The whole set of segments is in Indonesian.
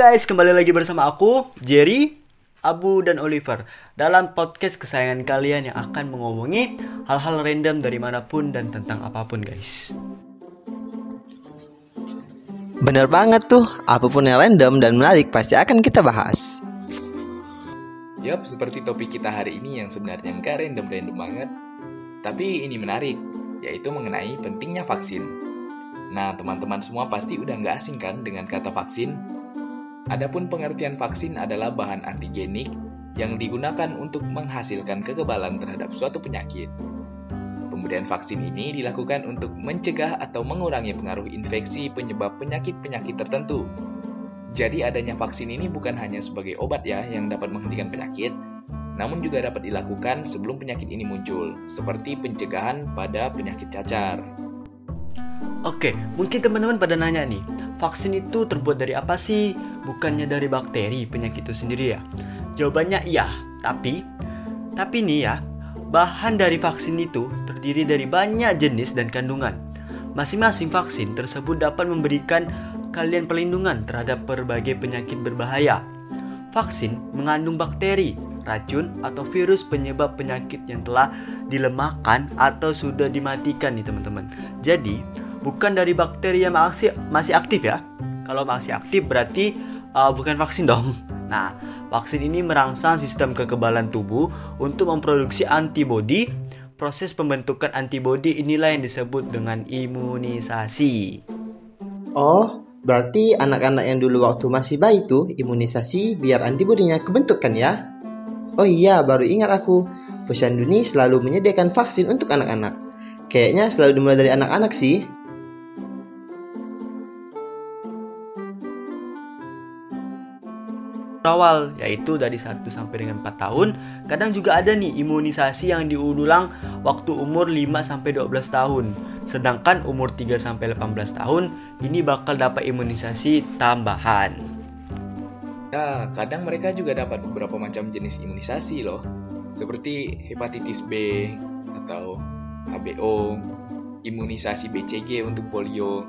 guys, kembali lagi bersama aku, Jerry, Abu, dan Oliver Dalam podcast kesayangan kalian yang akan mengomongi hal-hal random dari mana pun dan tentang apa pun guys. Bener banget tuh, apa pun yang random dan menarik pasti akan kita bahas. Yap, seperti topik kita hari ini yang sebenarnya nggak random-random banget Tapi ini menarik, yaitu mengenai pentingnya vaksin. Nah, teman-teman semua pasti udah nggak asing kan dengan kata vaksin? Adapun pengertian vaksin adalah bahan antigenik yang digunakan untuk menghasilkan kekebalan terhadap suatu penyakit. Pemberian vaksin ini dilakukan untuk mencegah atau mengurangi pengaruh infeksi penyebab penyakit-penyakit tertentu. Jadi adanya vaksin ini bukan hanya sebagai obat ya yang dapat menghentikan penyakit, namun juga dapat dilakukan sebelum penyakit ini muncul, seperti pencegahan pada penyakit cacar. Oke, mungkin teman-teman pada nanya nih, vaksin itu terbuat dari apa sih? Bukannya dari bakteri penyakit itu sendiri ya? Jawabannya iya, tapi tapi nih ya, bahan dari vaksin itu terdiri dari banyak jenis dan kandungan. Masing-masing vaksin tersebut dapat memberikan kalian perlindungan terhadap berbagai penyakit berbahaya. Vaksin mengandung bakteri, racun, atau virus penyebab penyakit yang telah dilemahkan atau sudah dimatikan nih teman-teman. Jadi, bukan dari bakteri yang masih masih aktif ya. Kalau masih aktif berarti uh, bukan vaksin dong. Nah, vaksin ini merangsang sistem kekebalan tubuh untuk memproduksi antibodi. Proses pembentukan antibodi inilah yang disebut dengan imunisasi. Oh, berarti anak-anak yang dulu waktu masih bayi tuh imunisasi biar antibodinya kebentukkan ya? Oh iya, baru ingat aku. Posyandu selalu menyediakan vaksin untuk anak-anak. Kayaknya selalu dimulai dari anak-anak sih. Awal yaitu dari 1 sampai dengan 4 tahun. Kadang juga ada nih imunisasi yang diulang waktu umur 5 sampai 12 tahun. Sedangkan umur 3 sampai 18 tahun ini bakal dapat imunisasi tambahan. Ya, kadang mereka juga dapat beberapa macam jenis imunisasi loh. Seperti hepatitis B atau HBO, imunisasi BCG untuk polio.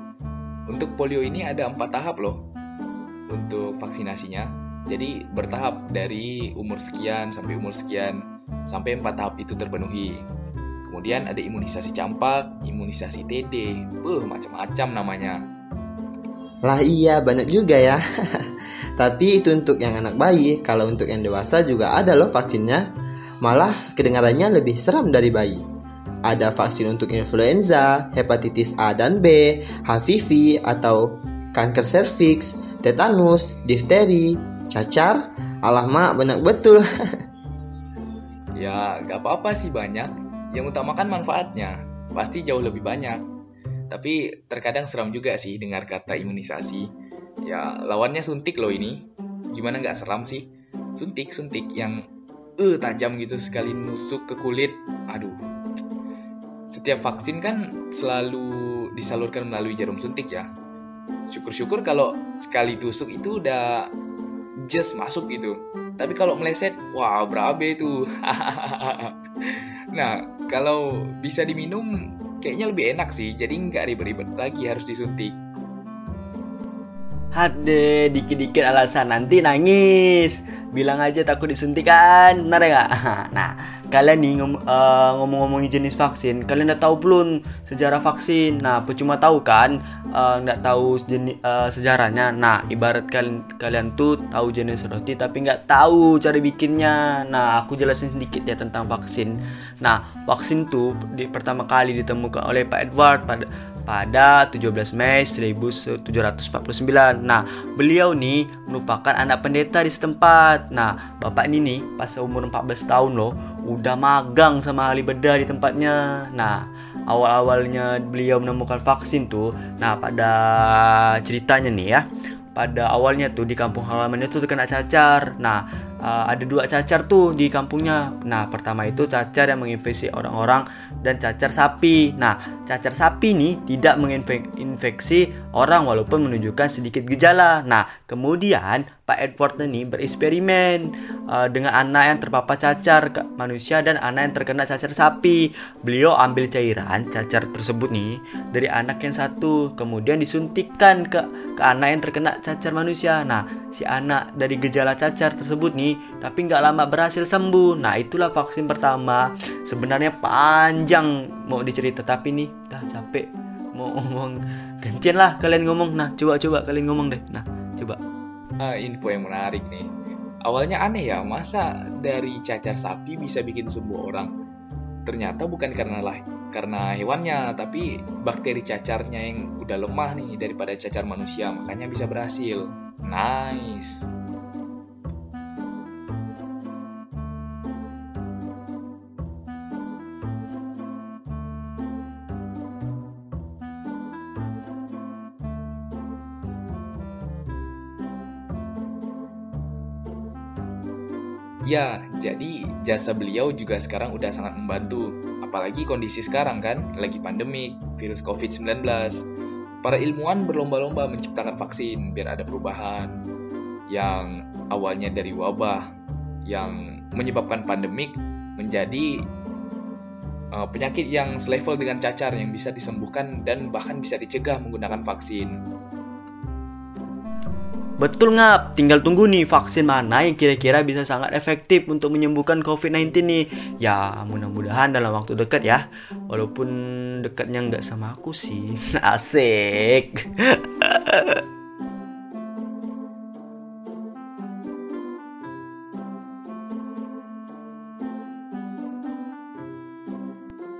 Untuk polio ini ada empat tahap loh untuk vaksinasinya jadi bertahap dari umur sekian sampai umur sekian sampai empat tahap itu terpenuhi. Kemudian ada imunisasi campak, imunisasi TD, buh macam-macam namanya. Lah iya banyak juga ya. Tapi itu untuk yang anak bayi, kalau untuk yang dewasa juga ada loh vaksinnya. Malah kedengarannya lebih seram dari bayi. Ada vaksin untuk influenza, hepatitis A dan B, HPV atau kanker serviks, tetanus, difteri, cacar. Alah mak banyak betul. Ya gak apa-apa sih banyak. Yang utamakan manfaatnya. Pasti jauh lebih banyak. Tapi terkadang seram juga sih dengar kata imunisasi. Ya lawannya suntik loh ini. Gimana nggak seram sih? Suntik suntik yang eh uh, tajam gitu sekali nusuk ke kulit. Aduh. Setiap vaksin kan selalu disalurkan melalui jarum suntik ya. Syukur-syukur kalau sekali tusuk itu udah just masuk gitu. Tapi kalau meleset, wah berabe itu. nah, kalau bisa diminum, kayaknya lebih enak sih. Jadi nggak ribet-ribet lagi harus disuntik. Hade, dikit-dikit alasan nanti nangis. Bilang aja takut disuntikan, benar ya? Nah, kalian nih ngom uh, ngomong-ngomongin jenis vaksin, kalian udah tahu belum sejarah vaksin? Nah, percuma tahu kan? Uh, nggak tahu jenis uh, sejarahnya. Nah, ibarat kalian kalian tuh tahu jenis roti tapi nggak tahu cara bikinnya. Nah, aku jelasin sedikit ya tentang vaksin. Nah, vaksin tuh di, pertama kali ditemukan oleh Pak Edward pada pada 17 Mei 1749. Nah, beliau nih merupakan anak pendeta di setempat. Nah, bapak ini nih pas umur 14 tahun loh, udah magang sama ahli bedah di tempatnya. Nah, awal-awalnya beliau menemukan vaksin tuh. Nah, pada ceritanya nih ya, pada awalnya tuh di kampung halamannya tuh terkena cacar. Nah, uh, ada dua cacar tuh di kampungnya. Nah, pertama itu cacar yang menginfeksi orang-orang dan cacar sapi. Nah, cacar sapi ini tidak menginfeksi orang walaupun menunjukkan sedikit gejala. Nah, kemudian Pak Edward ini bereksperimen uh, dengan anak yang terpapar cacar manusia dan anak yang terkena cacar sapi. Beliau ambil cairan cacar tersebut nih dari anak yang satu, kemudian disuntikkan ke ke anak yang terkena cacar manusia. Nah, si anak dari gejala cacar tersebut nih, tapi nggak lama berhasil sembuh. Nah, itulah vaksin pertama. Sebenarnya panjang mau dicerita, tapi nih, dah capek mau ngomong. Gantian lah kalian ngomong. Nah, coba coba kalian ngomong deh. Nah, coba. Ah, info yang menarik nih. Awalnya aneh ya, masa dari cacar sapi bisa bikin sembuh orang? Ternyata bukan karena lah karena hewannya, tapi bakteri cacarnya yang udah lemah nih daripada cacar manusia, makanya bisa berhasil. Nice. Ya, jadi jasa beliau juga sekarang udah sangat membantu. Apalagi kondisi sekarang kan, lagi pandemik, virus COVID-19. Para ilmuwan berlomba-lomba menciptakan vaksin biar ada perubahan yang awalnya dari wabah yang menyebabkan pandemik menjadi uh, penyakit yang selevel dengan cacar yang bisa disembuhkan dan bahkan bisa dicegah menggunakan vaksin. Betul ngap, tinggal tunggu nih vaksin mana yang kira-kira bisa sangat efektif untuk menyembuhkan COVID-19 nih. Ya mudah-mudahan dalam waktu dekat ya. Walaupun dekatnya nggak sama aku sih. Asik.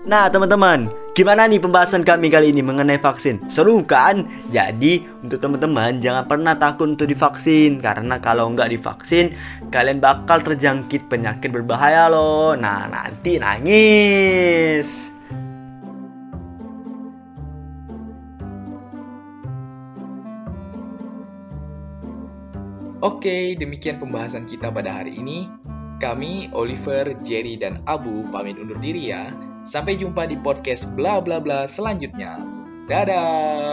Nah teman-teman, gimana nih pembahasan kami kali ini mengenai vaksin? Seru kan? Jadi untuk teman-teman jangan pernah takut untuk divaksin Karena kalau nggak divaksin kalian bakal terjangkit penyakit berbahaya loh Nah nanti nangis Oke, demikian pembahasan kita pada hari ini. Kami, Oliver, Jerry, dan Abu pamit undur diri ya. Sampai jumpa di podcast bla bla bla selanjutnya. Dadah.